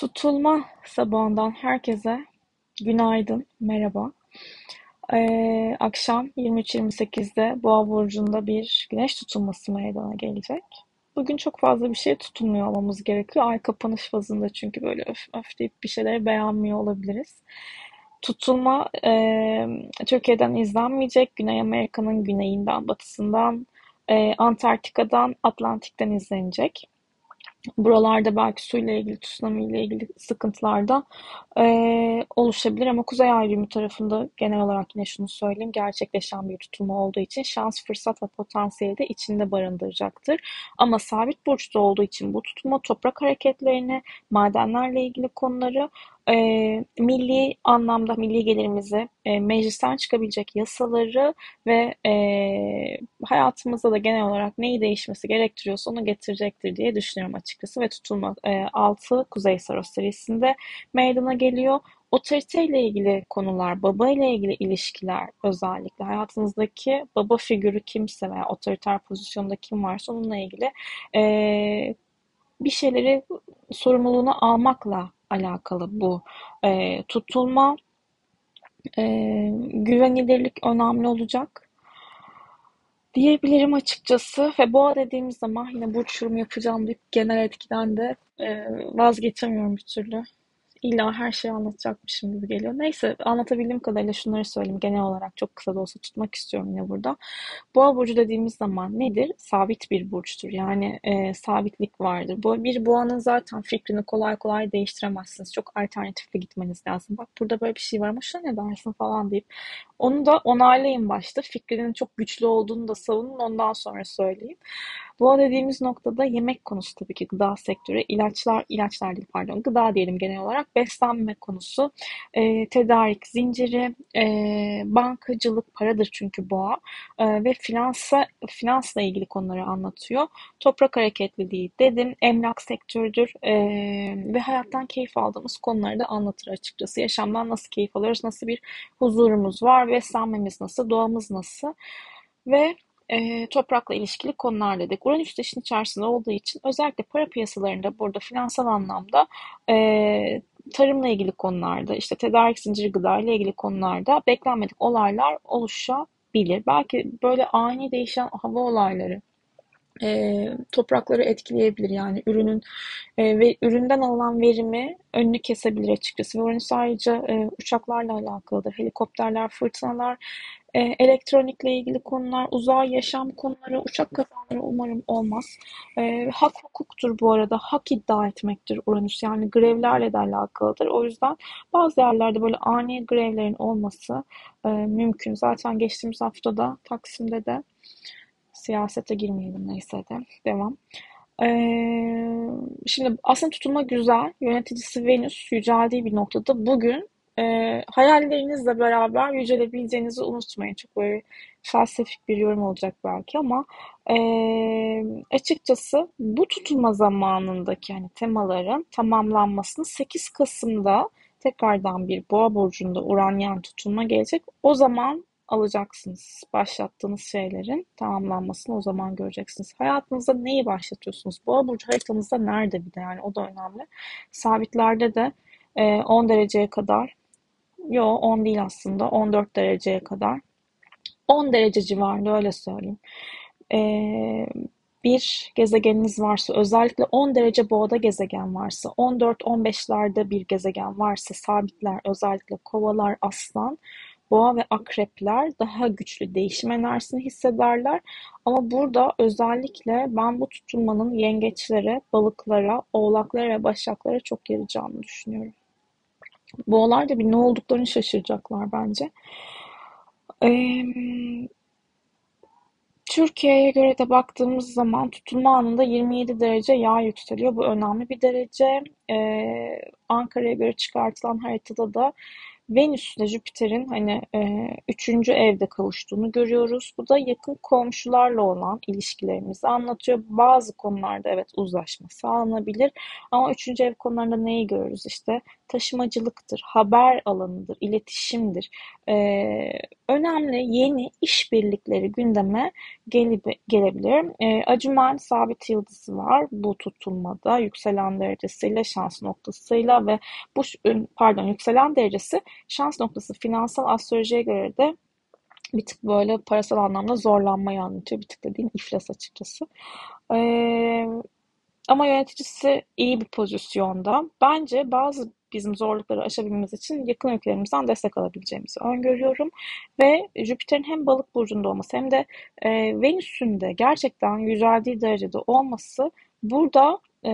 Tutulma sabahından herkese günaydın, merhaba. Ee, akşam 23.28'de Boğa burcunda bir güneş tutulması meydana gelecek. Bugün çok fazla bir şey tutulmuyor olmamız gerekiyor. Ay kapanış fazında çünkü böyle öf öf deyip bir şeyleri beğenmiyor olabiliriz. Tutulma e, Türkiye'den izlenmeyecek. Güney Amerika'nın güneyinden, batısından, e, Antarktika'dan, Atlantik'ten izlenecek. Buralarda belki suyla ilgili, tsunami ile ilgili sıkıntılar da e, oluşabilir ama Kuzey Ay tarafında genel olarak yine şunu söyleyeyim gerçekleşen bir tutulma olduğu için şans, fırsat ve potansiyeli de içinde barındıracaktır. Ama sabit burçta olduğu için bu tutulma toprak hareketlerini, madenlerle ilgili konuları e, milli anlamda milli gelirimizi, e, meclisten çıkabilecek yasaları ve e, hayatımızda da genel olarak neyi değişmesi gerektiriyorsa onu getirecektir diye düşünüyorum açıkçası ve tutulma e, 6 Kuzey Saros serisinde meydana geliyor. Otorite ile ilgili konular, baba ile ilgili ilişkiler özellikle hayatınızdaki baba figürü kimse veya otoriter pozisyonda kim varsa onunla ilgili e, bir şeyleri sorumluluğunu almakla alakalı bu e, tutulma. E, güvenilirlik önemli olacak diyebilirim açıkçası ve boğa dediğimiz zaman yine burç yorum yapacağım deyip genel etkiden de vazgeçemiyorum bir türlü. İlla her şeyi anlatacakmışım gibi geliyor. Neyse anlatabildiğim kadarıyla şunları söyleyeyim. Genel olarak çok kısa da olsa tutmak istiyorum yine burada. Boğa burcu dediğimiz zaman nedir? Sabit bir burçtur. Yani e, sabitlik vardır. Bu bir boğanın zaten fikrini kolay kolay değiştiremezsiniz. Çok alternatifli gitmeniz lazım. Bak burada böyle bir şey var ama şuna ne dersin falan deyip onu da onaylayın başta. Fikrinin çok güçlü olduğunu da savunun ondan sonra söyleyeyim. Boğa dediğimiz noktada yemek konusu tabii ki gıda sektörü, ilaçlar, ilaçlar değil pardon, gıda diyelim genel olarak, beslenme konusu, e, tedarik zinciri, e, bankacılık paradır çünkü boğa. E, ve finansa, finansla ilgili konuları anlatıyor. Toprak hareketliliği dedim, emlak sektörüdür e, ve hayattan keyif aldığımız konuları da anlatır açıkçası. Yaşamdan nasıl keyif alıyoruz, nasıl bir huzurumuz var, beslenmemiz nasıl, doğamız nasıl? Ve e, toprakla ilişkili konular dedik. Uranüs işin içerisinde olduğu için özellikle para piyasalarında burada finansal anlamda e, tarımla ilgili konularda, işte tedarik zinciri gıda ile ilgili konularda beklenmedik olaylar oluşabilir. Belki böyle ani değişen hava olayları, e, toprakları etkileyebilir. Yani ürünün e, ve üründen alınan verimi önünü kesebilir açıkçası. Ve Uranüs ayrıca e, uçaklarla alakalıdır. Helikopterler, fırtınalar, e, elektronikle ilgili konular, uzay yaşam konuları, uçak kazaları umarım olmaz. E, hak hukuktur bu arada. Hak iddia etmektir Uranüs. Yani grevlerle de alakalıdır. O yüzden bazı yerlerde böyle ani grevlerin olması e, mümkün. Zaten geçtiğimiz haftada Taksim'de de Siyasete girmeyelim neyse de. Devam. Ee, şimdi aslında tutulma güzel. Yöneticisi Venüs yüceldiği bir noktada bugün e, hayallerinizle beraber yücelebileceğinizi unutmayın. Çok böyle felsefik bir yorum olacak belki ama e, açıkçası bu tutulma zamanındaki yani temaların tamamlanmasını 8 Kasım'da tekrardan bir boğa burcunda uranyen tutulma gelecek. O zaman alacaksınız. Başlattığınız şeylerin tamamlanmasını o zaman göreceksiniz. Hayatınızda neyi başlatıyorsunuz? Boğa burcu haritanızda nerede bir de yani o da önemli. Sabitlerde de 10 e, dereceye kadar yo 10 değil aslında 14 dereceye kadar 10 derece civarında öyle söyleyeyim. Ee, bir gezegeniniz varsa özellikle 10 derece boğada gezegen varsa 14-15'lerde bir gezegen varsa sabitler özellikle kovalar aslan Boğa ve akrepler daha güçlü değişim enerjisini hissederler. Ama burada özellikle ben bu tutulmanın yengeçlere, balıklara, oğlaklara ve başaklara çok yarayacağını düşünüyorum. Boğalar da bir ne olduklarını şaşıracaklar bence. Ee, Türkiye'ye göre de baktığımız zaman tutulma anında 27 derece yağ yükseliyor. Bu önemli bir derece. Ee, Ankara'ya göre çıkartılan haritada da Venüs ile Jüpiter'in hani e, üçüncü evde kavuştuğunu görüyoruz. Bu da yakın komşularla olan ilişkilerimizi anlatıyor. Bazı konularda evet uzlaşma sağlanabilir ama üçüncü ev konularında neyi görürüz? İşte taşımacılıktır, haber alanıdır, iletişimdir. E, önemli yeni işbirlikleri gündeme gelebilir. E, Acıman sabit yıldızı var bu tutulmada yükselen derecesiyle şans noktasıyla ve bu pardon yükselen derecesi şans noktası finansal astrolojiye göre de bir tık böyle parasal anlamda zorlanmayı anlatıyor. Bir tık dediğim iflas açıkçası. Ee, ama yöneticisi iyi bir pozisyonda. Bence bazı bizim zorlukları aşabilmemiz için yakın ülkelerimizden destek alabileceğimizi öngörüyorum. Ve Jüpiter'in hem balık burcunda olması hem de e, Venüs'ün de gerçekten yüceldiği derecede olması burada e,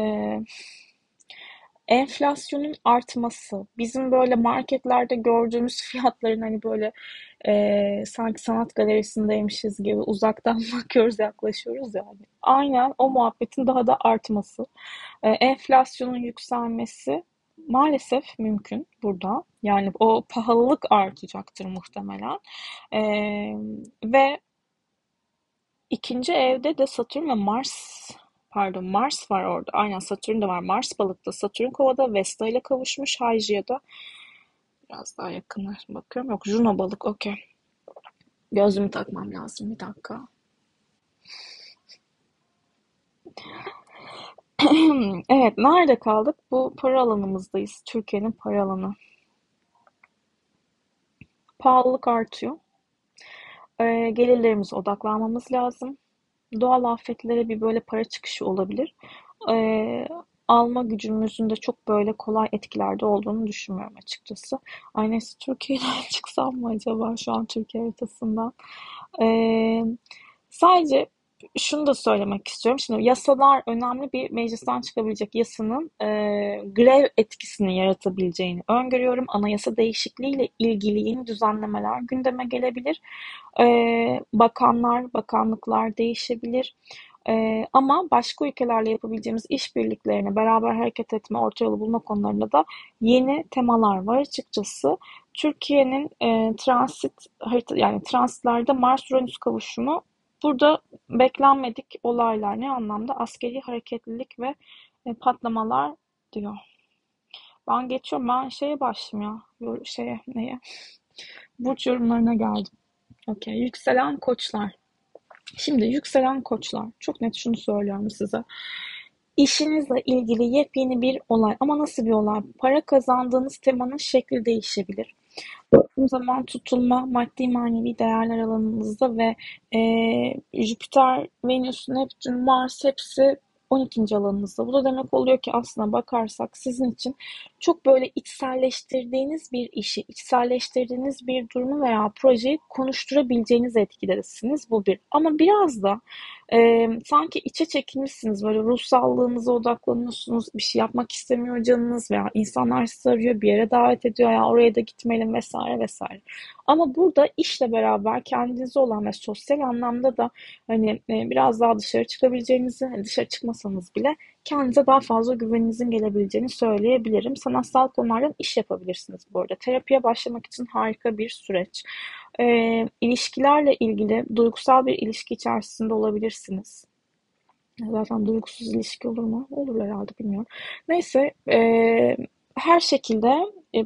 enflasyonun artması, bizim böyle marketlerde gördüğümüz fiyatların hani böyle e, sanki sanat galerisindeymişiz gibi uzaktan bakıyoruz, yaklaşıyoruz yani. Aynen o muhabbetin daha da artması, e, enflasyonun yükselmesi maalesef mümkün burada. Yani o pahalılık artacaktır muhtemelen. E, ve ikinci evde de Satürn ve Mars pardon Mars var orada. Aynen Satürn de var. Mars balıkta, Satürn kovada, Vesta ile kavuşmuş. Hygia'da biraz daha yakınlar bakıyorum. Yok Juno balık okey. Gözlüğümü takmam lazım bir dakika. evet nerede kaldık? Bu para alanımızdayız. Türkiye'nin para alanı. Pahalılık artıyor. Ee, gelirlerimize odaklanmamız lazım doğal afetlere bir böyle para çıkışı olabilir. Ee, alma gücümüzün de çok böyle kolay etkilerde olduğunu düşünmüyorum açıkçası. Ay neyse Türkiye'den çıksam mı acaba şu an Türkiye haritasından? Ee, sadece şunu da söylemek istiyorum. Şimdi yasalar önemli bir meclisten çıkabilecek yasanın e, grev etkisini yaratabileceğini öngörüyorum. Anayasa değişikliğiyle ilgili yeni düzenlemeler gündeme gelebilir. E, bakanlar, bakanlıklar değişebilir. Ee, ama başka ülkelerle yapabileceğimiz işbirliklerine beraber hareket etme, orta yolu bulma konularında da yeni temalar var açıkçası. Türkiye'nin e, transit yani transitlerde Mars-Uranüs kavuşumu Burada beklenmedik olaylar ne anlamda? Askeri hareketlilik ve e, patlamalar diyor. Ben geçiyorum. Ben şeye başlayayım ya. Şeye neye? Burç yorumlarına geldim. Okey. Yükselen koçlar. Şimdi yükselen koçlar. Çok net şunu söylüyorum size. İşinizle ilgili yepyeni bir olay. Ama nasıl bir olay? Para kazandığınız temanın şekli değişebilir. Baktığım zaman tutulma maddi manevi değerler alanınızda ve e, Jüpiter, Venüs, Neptün, Mars hepsi 12. alanınızda. Bu da demek oluyor ki aslına bakarsak sizin için çok böyle içselleştirdiğiniz bir işi, içselleştirdiğiniz bir durumu veya projeyi konuşturabileceğiniz etkidesiniz. Bu bir. Ama biraz da e, sanki içe çekilmişsiniz. Böyle ruhsallığınıza odaklanıyorsunuz. Bir şey yapmak istemiyor canınız veya insanlar sizi arıyor, bir yere davet ediyor ya oraya da gitmeliyim vesaire vesaire. Ama burada işle beraber kendinize olan ve sosyal anlamda da hani e, biraz daha dışarı çıkabileceğinizi, hani dışarı çıkmasanız bile kendinize daha fazla güveninizin gelebileceğini söyleyebilirim. Sanatsal konulardan iş yapabilirsiniz bu arada. Terapiye başlamak için harika bir süreç. E, ilişkilerle ilgili duygusal bir ilişki içerisinde olabilirsiniz. Zaten duygusuz ilişki olur mu? Olur herhalde bilmiyorum. Neyse e, her şekilde e,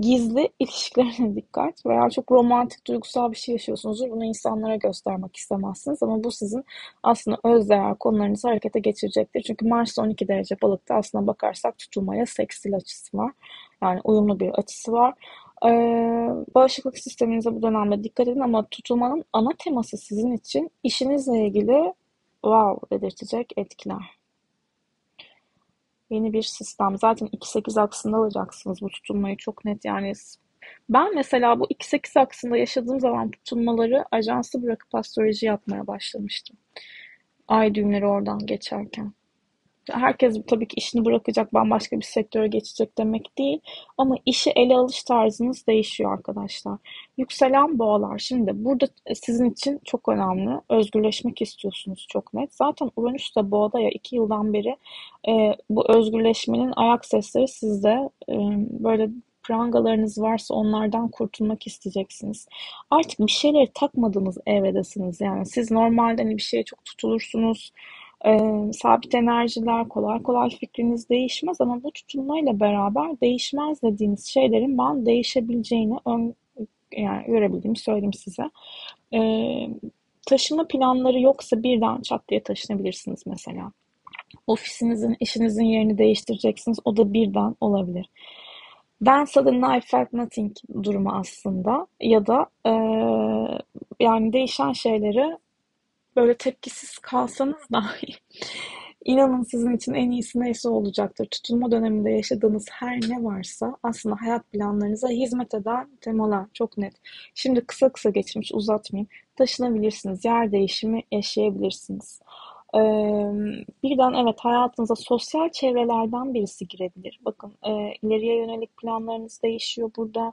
gizli ilişkilerine dikkat veya çok romantik duygusal bir şey yaşıyorsunuzdur. Bunu insanlara göstermek istemezsiniz ama bu sizin aslında öz değer konularınızı harekete geçirecektir. Çünkü Mars 12 derece balıkta aslında bakarsak tutulmaya seksil açısı var. Yani uyumlu bir açısı var. Ee, bağışıklık sisteminize bu dönemde dikkat edin ama tutulmanın ana teması sizin için işinizle ilgili wow dedirtecek etkiler. Yeni bir sistem. Zaten 2-8 aksında alacaksınız bu tutulmayı çok net yani. Ben mesela bu 2-8 aksında yaşadığım zaman tutulmaları ajansı bırakıp astroloji yapmaya başlamıştım. Ay düğümleri oradan geçerken herkes tabii ki işini bırakacak, bambaşka bir sektöre geçecek demek değil. Ama işi ele alış tarzınız değişiyor arkadaşlar. Yükselen boğalar. Şimdi burada sizin için çok önemli. Özgürleşmek istiyorsunuz çok net. Zaten Uranüs de boğada ya iki yıldan beri e, bu özgürleşmenin ayak sesleri sizde e, böyle prangalarınız varsa onlardan kurtulmak isteyeceksiniz. Artık bir şeyleri takmadığınız evredesiniz. Yani siz normalde hani bir şeye çok tutulursunuz e, sabit enerjiler kolay kolay fikriniz değişmez ama bu tutulmayla beraber değişmez dediğiniz şeylerin ben değişebileceğini ön, yani görebildiğimi söyleyeyim size. Ee, taşıma planları yoksa birden çat diye taşınabilirsiniz mesela. Ofisinizin, işinizin yerini değiştireceksiniz. O da birden olabilir. Then suddenly I felt nothing durumu aslında. Ya da e, yani değişen şeyleri böyle tepkisiz kalsanız dahi inanın sizin için en iyisi neyse olacaktır. Tutulma döneminde yaşadığınız her ne varsa aslında hayat planlarınıza hizmet eden temalar çok net. Şimdi kısa kısa geçmiş uzatmayayım. Taşınabilirsiniz, yer değişimi yaşayabilirsiniz. Ee, birden evet hayatınıza sosyal çevrelerden birisi girebilir. Bakın e, ileriye yönelik planlarınız değişiyor burada.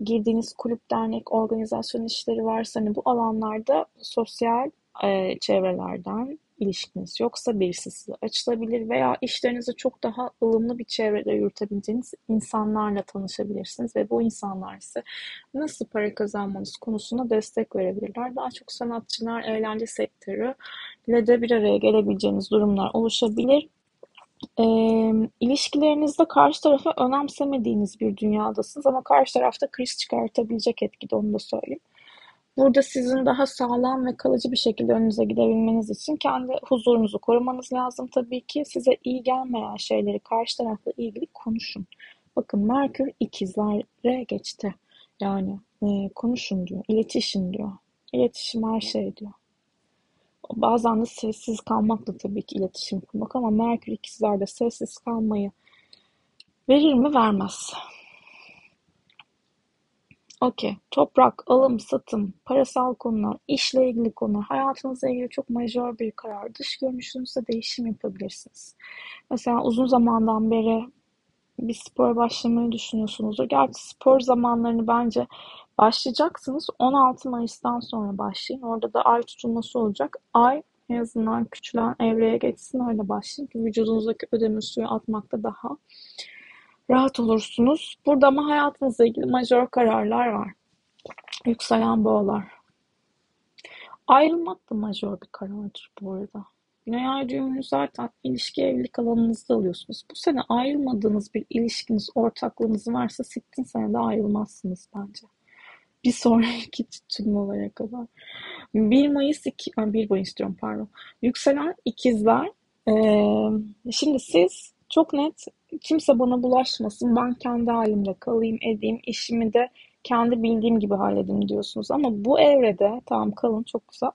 Girdiğiniz kulüp, dernek, organizasyon işleri varsa hani bu alanlarda sosyal e, çevrelerden ilişkiniz yoksa birisi size açılabilir veya işlerinizi çok daha ılımlı bir çevrede yürütebileceğiniz insanlarla tanışabilirsiniz ve bu insanlar size nasıl para kazanmanız konusunda destek verebilirler. Daha çok sanatçılar, eğlence sektörü ile de bir araya gelebileceğiniz durumlar oluşabilir. E, ilişkilerinizde karşı tarafı önemsemediğiniz bir dünyadasınız ama karşı tarafta kriz çıkartabilecek etkide onu da söyleyeyim. Burada sizin daha sağlam ve kalıcı bir şekilde önünüze gidebilmeniz için kendi huzurunuzu korumanız lazım tabii ki. Size iyi gelmeyen şeyleri karşı tarafla ilgili konuşun. Bakın Merkür ikizlere geçti. Yani e, konuşun diyor, iletişim diyor. İletişim her şey diyor. Bazen de sessiz kalmak da tabii ki iletişim kurmak ama Merkür ikizlerde sessiz kalmayı verir mi? Vermez. Okey. Toprak, alım, satım, parasal konular, işle ilgili konular, hayatınızla ilgili çok majör bir karar. Dış görünüşünüzde değişim yapabilirsiniz. Mesela uzun zamandan beri bir spor başlamayı düşünüyorsunuzdur. Gerçi spor zamanlarını bence başlayacaksınız. 16 Mayıs'tan sonra başlayın. Orada da ay tutulması olacak. Ay en azından küçülen evreye geçsin öyle başlayın ki vücudunuzdaki ödemi suyu atmakta daha rahat olursunuz. Burada ama hayatınızla ilgili majör kararlar var. Yükselen boğalar. Ayrılmak da majör bir karardır bu arada. Güney ay düğümünü zaten ilişki evlilik alanınızda alıyorsunuz. Bu sene ayrılmadığınız bir ilişkiniz, ortaklığınız varsa sittin senede ayrılmazsınız bence. Bir sonraki tutulmalara kadar. 1 Mayıs 2, 1 Mayıs diyorum pardon. Yükselen ikizler. Ee, şimdi siz çok net kimse bana bulaşmasın, ben kendi halimde kalayım, edeyim, işimi de kendi bildiğim gibi halledeyim diyorsunuz. Ama bu evrede, tamam kalın çok güzel,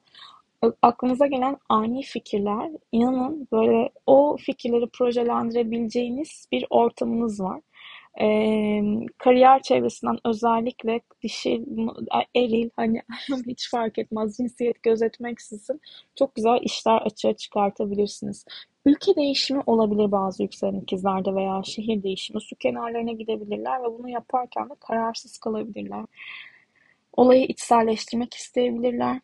aklınıza gelen ani fikirler, inanın böyle o fikirleri projelendirebileceğiniz bir ortamınız var. Ee, kariyer çevresinden özellikle dişi, eril hani hiç fark etmez cinsiyet gözetmeksizin çok güzel işler açığa çıkartabilirsiniz. Ülke değişimi olabilir bazı yükselen ikizlerde veya şehir değişimi. Su kenarlarına gidebilirler ve bunu yaparken de kararsız kalabilirler. Olayı içselleştirmek isteyebilirler.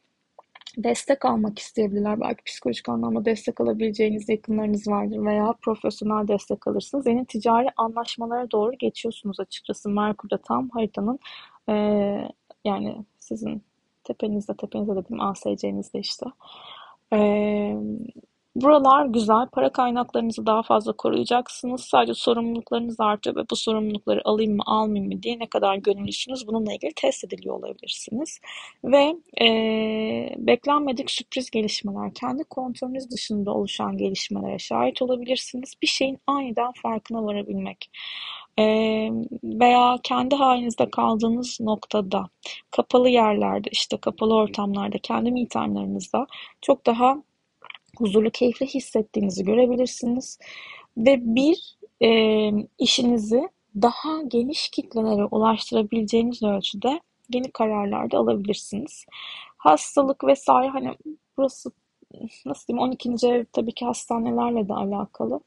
Destek almak isteyebilirler. Belki psikolojik anlamda destek alabileceğiniz yakınlarınız vardır veya profesyonel destek alırsınız. Yeni ticari anlaşmalara doğru geçiyorsunuz açıkçası. Merkür'de tam haritanın e, yani sizin tepenizde, tepenizde dediğim ASC'nizde işte. E, Buralar güzel. Para kaynaklarınızı daha fazla koruyacaksınız. Sadece sorumluluklarınız artıyor ve bu sorumlulukları alayım mı almayayım mı diye ne kadar gönüllüsünüz bununla ilgili test ediliyor olabilirsiniz. Ve e, beklenmedik sürpriz gelişmeler, kendi kontrolünüz dışında oluşan gelişmelere şahit olabilirsiniz. Bir şeyin aniden farkına varabilmek veya kendi halinizde kaldığınız noktada, kapalı yerlerde, işte kapalı ortamlarda, kendi me çok daha huzurlu, keyifli hissettiğinizi görebilirsiniz. Ve bir e, işinizi daha geniş kitlelere ulaştırabileceğiniz ölçüde yeni kararlar da alabilirsiniz. Hastalık vesaire hani burası nasıl diyeyim 12. ev tabii ki hastanelerle de alakalı.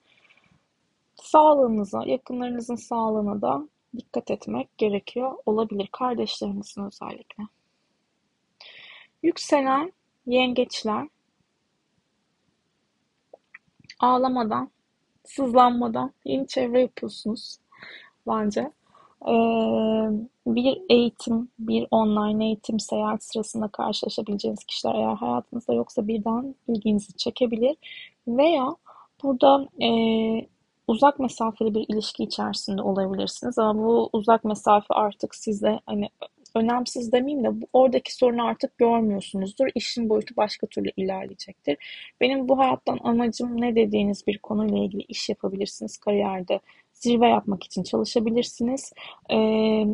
Sağlığınıza, yakınlarınızın sağlığına da dikkat etmek gerekiyor olabilir. Kardeşlerinizin özellikle. Yükselen yengeçler ağlamadan, sızlanmadan yeni çevre yapıyorsunuz bence. Ee, bir eğitim, bir online eğitim seyahat sırasında karşılaşabileceğiniz kişiler eğer hayatınızda yoksa birden ilginizi çekebilir veya burada e, uzak mesafeli bir ilişki içerisinde olabilirsiniz ama bu uzak mesafe artık size hani önemsiz demeyeyim de oradaki sorunu artık görmüyorsunuzdur. İşin boyutu başka türlü ilerleyecektir. Benim bu hayattan amacım ne dediğiniz bir konuyla ilgili iş yapabilirsiniz kariyerde. Zirve yapmak için çalışabilirsiniz. Ee,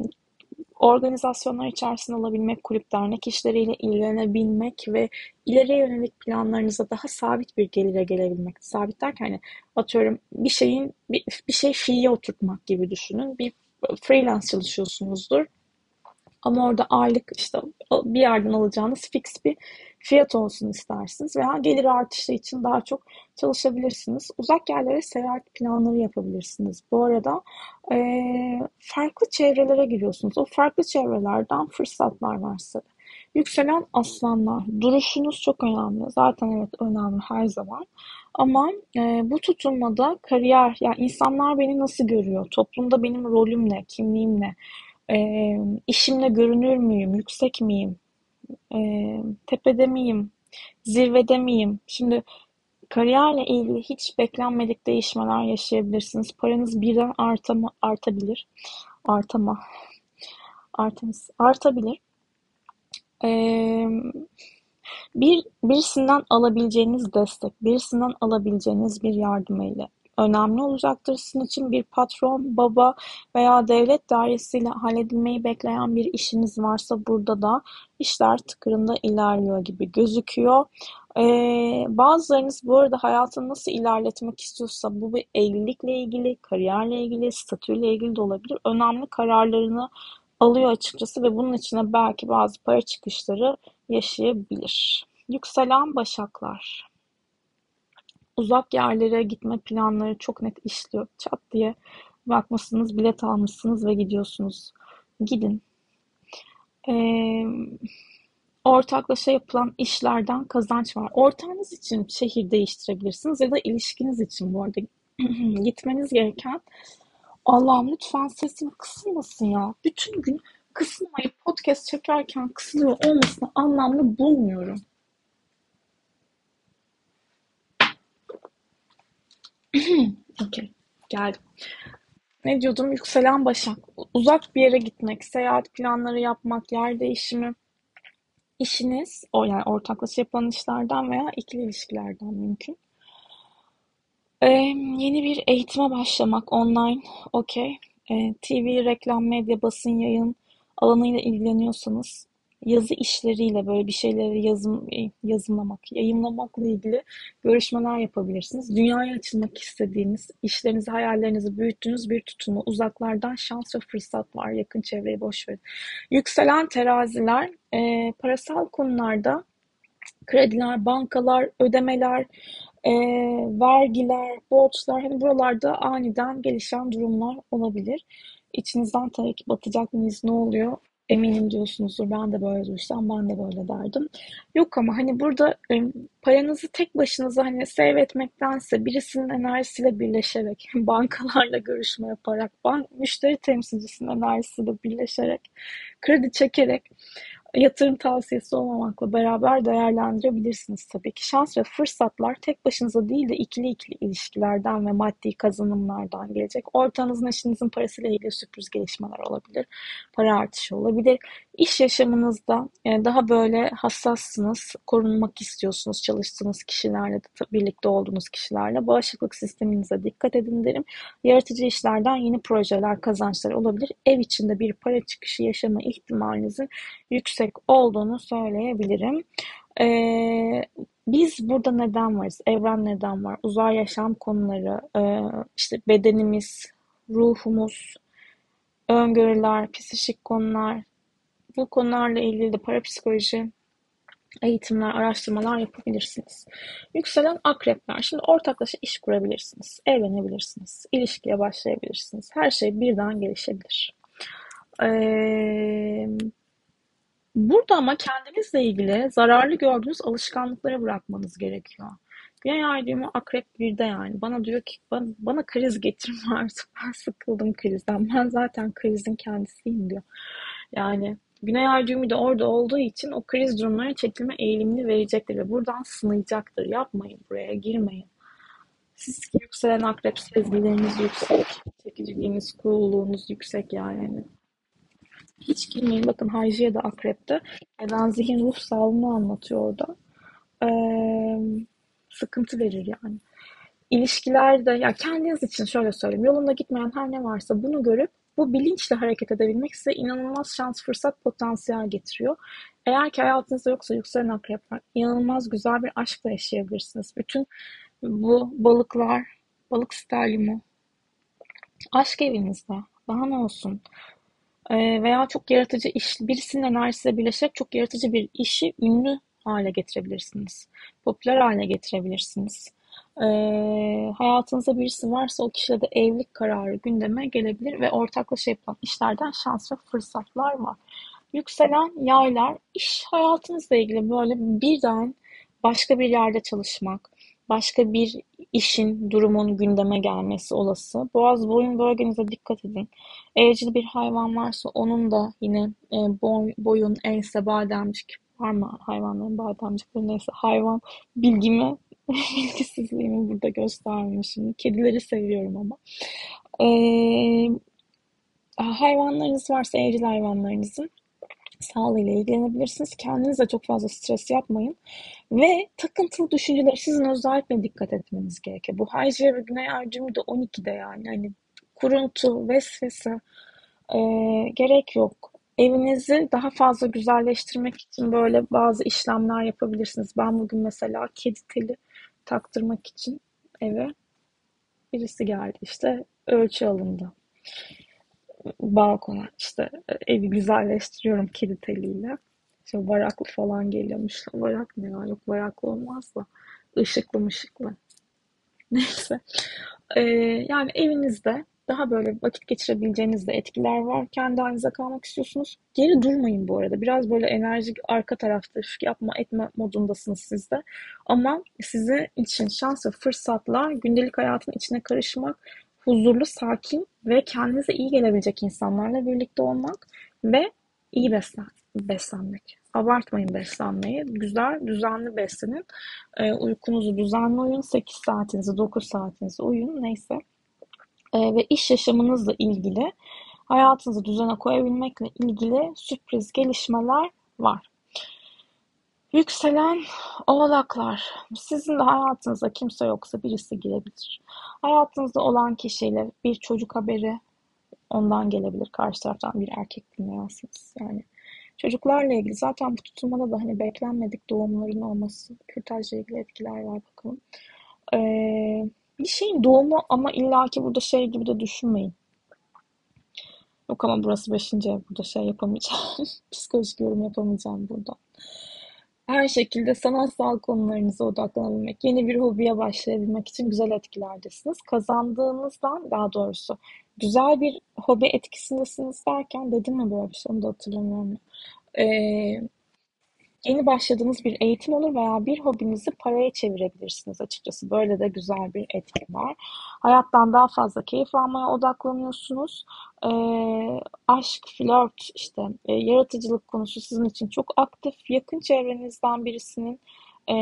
organizasyonlar içerisinde olabilmek, kulüp dernek işleriyle ilgilenebilmek ve ileriye yönelik planlarınıza daha sabit bir gelire gelebilmek. Sabit derken hani atıyorum bir şeyin bir, bir şey fiiye oturtmak gibi düşünün. Bir freelance çalışıyorsunuzdur. Ama orada aylık işte bir yerden alacağınız fix bir fiyat olsun istersiniz veya gelir artışı için daha çok çalışabilirsiniz. Uzak yerlere seyahat planları yapabilirsiniz. Bu arada e, farklı çevrelere giriyorsunuz. O farklı çevrelerden fırsatlar var size. Yükselen aslanlar. Duruşunuz çok önemli. Zaten evet önemli her zaman. Ama e, bu tutunmada kariyer, yani insanlar beni nasıl görüyor? Toplumda benim rolüm ne? Kimliğim ne? E, işimle görünür müyüm? Yüksek miyim? E, tepede miyim? Zirvede miyim? Şimdi kariyerle ilgili hiç beklenmedik değişmeler yaşayabilirsiniz. Paranız birden artama, artabilir. Artama. Artemis. Artabilir. Ee, bir birisinden alabileceğiniz destek, birisinden alabileceğiniz bir yardım ile önemli olacaktır. Sizin için bir patron, baba veya devlet dairesiyle halledilmeyi bekleyen bir işiniz varsa burada da işler tıkırında ilerliyor gibi gözüküyor. Ee, bazılarınız bu arada hayatını nasıl ilerletmek istiyorsa bu bir evlilikle ilgili, kariyerle ilgili, statüyle ilgili de olabilir. Önemli kararlarını alıyor açıkçası ve bunun içine belki bazı para çıkışları yaşayabilir. Yükselen başaklar. Uzak yerlere gitme planları çok net işliyor. Çat diye bakmışsınız, bilet almışsınız ve gidiyorsunuz. Gidin. Ee, ortaklaşa yapılan işlerden kazanç var. Ortağınız için şehir değiştirebilirsiniz ya da ilişkiniz için bu arada gitmeniz gereken Allah'ım lütfen sesim kısılmasın ya. Bütün gün kısılmayıp podcast çekerken kısılıyor olmasını anlamlı bulmuyorum. Okey, geldim. Ne diyordum? Yükselen Başak. Uzak bir yere gitmek, seyahat planları yapmak, yer değişimi, işiniz, o yani ortaklaşa yapılan işlerden veya ikili ilişkilerden mümkün. Ee, yeni bir eğitime başlamak online, okey. Ee, TV, reklam, medya, basın, yayın alanıyla ilgileniyorsanız yazı işleriyle böyle bir şeyleri yazım, yazımlamak, yayınlamakla ilgili görüşmeler yapabilirsiniz. Dünyaya açılmak istediğiniz, işlerinizi, hayallerinizi büyüttüğünüz bir tutumu, uzaklardan şans ve fırsat var. Yakın çevreyi boş verin. Yükselen teraziler, e, parasal konularda krediler, bankalar, ödemeler, e, vergiler, borçlar, hani buralarda aniden gelişen durumlar olabilir. İçinizden tabii ki batacak mıyız, ne oluyor? Eminim diyorsunuzdur. Ben de böyle duysam ben de böyle derdim. Yok ama hani burada paranızı tek başınıza hani save etmektense birisinin enerjisiyle birleşerek, bankalarla görüşme yaparak, bank, müşteri temsilcisinin enerjisiyle birleşerek, kredi çekerek yatırım tavsiyesi olmamakla beraber değerlendirebilirsiniz tabii ki. Şans ve fırsatlar tek başınıza değil de ikili ikili ilişkilerden ve maddi kazanımlardan gelecek. Ortanızın eşinizin parasıyla ilgili sürpriz gelişmeler olabilir. Para artışı olabilir. İş yaşamınızda e, daha böyle hassassınız, korunmak istiyorsunuz çalıştığınız kişilerle, birlikte olduğunuz kişilerle. Bağışıklık sisteminize dikkat edin derim. Yaratıcı işlerden yeni projeler, kazançlar olabilir. Ev içinde bir para çıkışı yaşama ihtimalinizin yüksek olduğunu söyleyebilirim. Ee, biz burada neden varız? Evren neden var? Uzay yaşam konuları, e, işte bedenimiz, ruhumuz, öngörüler, psikik konular, bu konularla ilgili de parapsikoloji eğitimler, araştırmalar yapabilirsiniz. Yükselen akrepler. Şimdi ortaklaşa iş kurabilirsiniz. Evlenebilirsiniz. ilişkiye başlayabilirsiniz. Her şey birden gelişebilir. Ee, burada ama kendinizle ilgili zararlı gördüğünüz alışkanlıkları bırakmanız gerekiyor. Güney ay düğümü akrep bir de yani. Bana diyor ki bana, bana kriz getirme artık. Ben sıkıldım krizden. Ben zaten krizin kendisiyim diyor. Yani Güney ay düğümü de orada olduğu için o kriz durumlarına çekilme eğilimini verecektir ve buradan sınayacaktır. Yapmayın buraya girmeyin. Siz ki yükselen akrep sezgileriniz yüksek. Çekiciliğiniz, coolluğunuz yüksek yani. Hiç girmeyin. Bakın Hajya da akrepte. Beden zihin ruh sağlığını anlatıyor orada. Ee, sıkıntı verir yani. İlişkilerde ya kendiniz için şöyle söyleyeyim. Yolunda gitmeyen her ne varsa bunu görüp bu bilinçle hareket edebilmek size inanılmaz şans, fırsat, potansiyel getiriyor. Eğer ki hayatınızda yoksa yükselen akrepler inanılmaz güzel bir aşkla yaşayabilirsiniz. Bütün bu balıklar, balık sterlimu, aşk evinizde. Daha ne olsun? Ee, veya çok yaratıcı iş, birisinin enerjisiyle birleşerek çok yaratıcı bir işi ünlü hale getirebilirsiniz. Popüler hale getirebilirsiniz. Ee, hayatınızda birisi varsa o kişiyle de evlilik kararı gündeme gelebilir ve ortaklaşa yapılan işlerden şans ve fırsatlar var. Yükselen yaylar iş hayatınızla ilgili böyle birden başka bir yerde çalışmak, başka bir işin, durumun gündeme gelmesi olası. Boğaz boyun bölgenize dikkat edin. Evcil bir hayvan varsa onun da yine e, boy, boyun, ense, bademcik var mı hayvanların bademcikleri neyse hayvan bilgimi bilgisizliğimi burada göstermişim. Kedileri seviyorum ama. Ee, hayvanlarınız varsa evcil hayvanlarınızın sağlığıyla ilgilenebilirsiniz. Kendinize çok fazla stres yapmayın. Ve takıntılı düşünceler sizin özellikle dikkat etmeniz gerekiyor. Bu Hajya ve Güney Ercümü de 12'de yani. Hani kuruntu, vesvese e, gerek yok. Evinizi daha fazla güzelleştirmek için böyle bazı işlemler yapabilirsiniz. Ben bugün mesela kedi teli taktırmak için eve birisi geldi. İşte ölçü alındı. Balkona işte evi güzelleştiriyorum kedi teliyle. İşte varaklı falan geliyormuş. Varak ne ya? Yok varaklı olmaz da. Işıklı mışıklı. Neyse. Ee, yani evinizde daha böyle vakit geçirebileceğiniz de etkiler var. Kendi halinize kalmak istiyorsunuz. Geri durmayın bu arada. Biraz böyle enerjik arka tarafta yapma etme modundasınız siz de. Ama sizin için şans ve fırsatlar gündelik hayatın içine karışmak, huzurlu, sakin ve kendinize iyi gelebilecek insanlarla birlikte olmak ve iyi beslen beslenmek. Abartmayın beslenmeyi. Güzel, düzenli beslenin. E, uykunuzu düzenli uyun. 8 saatinizi, 9 saatinizi uyun. Neyse. E, ve iş yaşamınızla ilgili hayatınızı düzene koyabilmekle ilgili sürpriz gelişmeler var. Yükselen oğlaklar. Sizin de hayatınızda kimse yoksa birisi girebilir. Hayatınızda olan kişiyle bir çocuk haberi ondan gelebilir. Karşı taraftan bir erkek dinlersiniz. Yani çocuklarla ilgili zaten bu tutulmada da hani beklenmedik doğumların olması, kürtajla ilgili etkiler var bakalım. Ee, bir şeyin doğumu ama illaki burada şey gibi de düşünmeyin. Yok ama burası beşinci ev. Burada şey yapamayacağım. Psikolojik yorum yapamayacağım burada. Her şekilde sanatsal konularınıza odaklanabilmek, yeni bir hobiye başlayabilmek için güzel etkilerdesiniz. Kazandığınızdan daha doğrusu güzel bir hobi etkisindesiniz derken dedim mi böyle bir şey onu da hatırlamıyorum. Ee, Yeni başladığınız bir eğitim olur veya bir hobinizi paraya çevirebilirsiniz açıkçası. Böyle de güzel bir etki var. Hayattan daha fazla keyif almaya odaklanıyorsunuz. E, aşk, flört, işte e, yaratıcılık konusu sizin için çok aktif. Yakın çevrenizden birisinin e,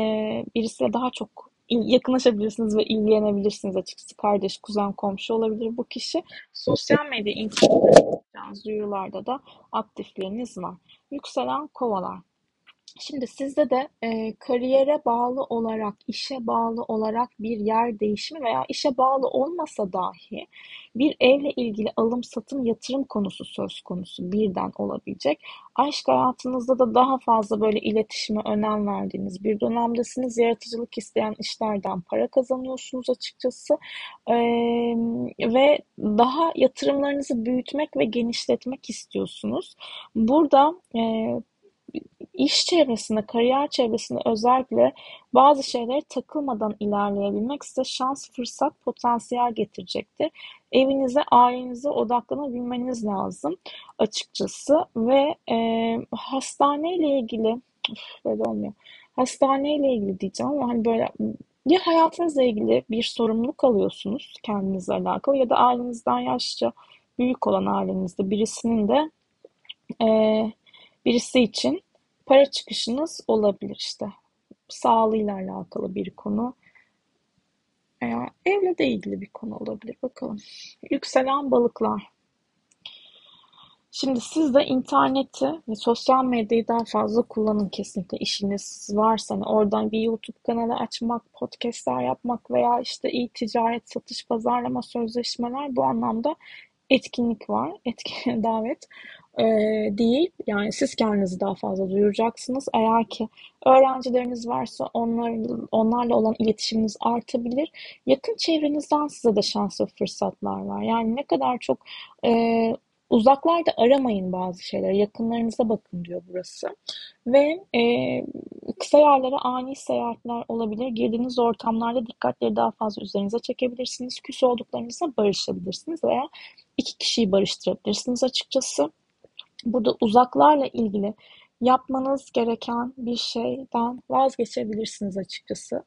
birisiyle daha çok yakınlaşabilirsiniz ve ilgilenebilirsiniz açıkçası. Kardeş, kuzen, komşu olabilir bu kişi. Sosyal medya, internet duyurularda da aktifliğiniz var. Yükselen kovalar. Şimdi sizde de e, kariyere bağlı olarak, işe bağlı olarak bir yer değişimi veya işe bağlı olmasa dahi bir evle ilgili alım satım yatırım konusu söz konusu birden olabilecek. Aşk hayatınızda da daha fazla böyle iletişime önem verdiğiniz bir dönemdesiniz. Yaratıcılık isteyen işlerden para kazanıyorsunuz açıkçası. Ee, ve daha yatırımlarınızı büyütmek ve genişletmek istiyorsunuz. Burada e, iş çevresinde, kariyer çevresinde özellikle bazı şeylere takılmadan ilerleyebilmek size şans, fırsat, potansiyel getirecektir. Evinize, ailenize odaklanabilmeniz lazım açıkçası ve e, hastaneyle ilgili böyle olmuyor. Hastaneyle ilgili diyeceğim ama hani böyle ya hayatınızla ilgili bir sorumluluk alıyorsunuz kendinizle alakalı ya da ailenizden yaşça büyük olan ailenizde birisinin de e, birisi için para çıkışınız olabilir işte. Sağlığıyla alakalı bir konu veya evle de ilgili bir konu olabilir. Bakalım. Yükselen balıklar. Şimdi siz de interneti ve sosyal medyayı daha fazla kullanın kesinlikle işiniz varsa hani oradan bir YouTube kanalı açmak, podcastler yapmak veya işte iyi ticaret, satış, pazarlama sözleşmeler bu anlamda etkinlik var, etkin davet e, değil. Yani siz kendinizi daha fazla duyuracaksınız. Eğer ki öğrencileriniz varsa onlar, onlarla olan iletişiminiz artabilir. Yakın çevrenizden size de şans ve fırsatlar var. Yani ne kadar çok e, uzaklarda aramayın bazı şeyleri. Yakınlarınıza bakın diyor burası. Ve e, kısa yerlere ani seyahatler olabilir. Girdiğiniz ortamlarda dikkatleri daha fazla üzerinize çekebilirsiniz. Küs olduklarınızla barışabilirsiniz veya iki kişiyi barıştırabilirsiniz açıkçası. Burada uzaklarla ilgili yapmanız gereken bir şeyden vazgeçebilirsiniz açıkçası.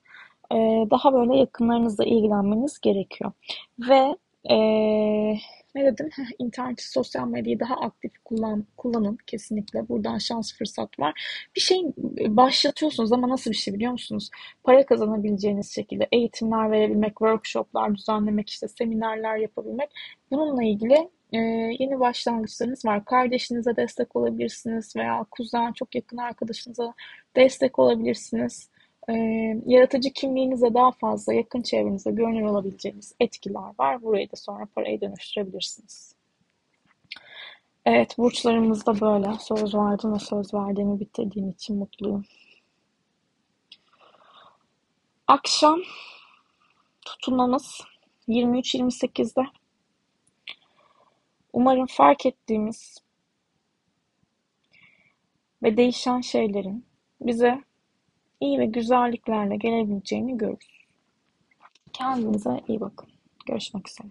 Ee, daha böyle yakınlarınızla ilgilenmeniz gerekiyor. Ve ee, ne dedim? İnterneti, sosyal medyayı daha aktif kullan, kullanın kesinlikle. Buradan şans fırsat var. Bir şey başlatıyorsunuz ama nasıl bir şey biliyor musunuz? Para kazanabileceğiniz şekilde eğitimler verebilmek, workshoplar düzenlemek, işte seminerler yapabilmek. Bununla ilgili e, yeni başlangıçlarınız var. Kardeşinize destek olabilirsiniz veya kuzen, çok yakın arkadaşınıza destek olabilirsiniz. E, yaratıcı kimliğinize daha fazla yakın çevrenize görünür olabileceğiniz etkiler var. Burayı da sonra paraya dönüştürebilirsiniz. Evet, burçlarımız da böyle. Söz verdim ve söz verdiğimi bitirdiğim için mutluyum. Akşam tutunmamız 23-28'de. Umarım fark ettiğimiz ve değişen şeylerin bize iyi ve güzelliklerle gelebileceğini görürüz. Kendinize iyi bakın. Görüşmek üzere.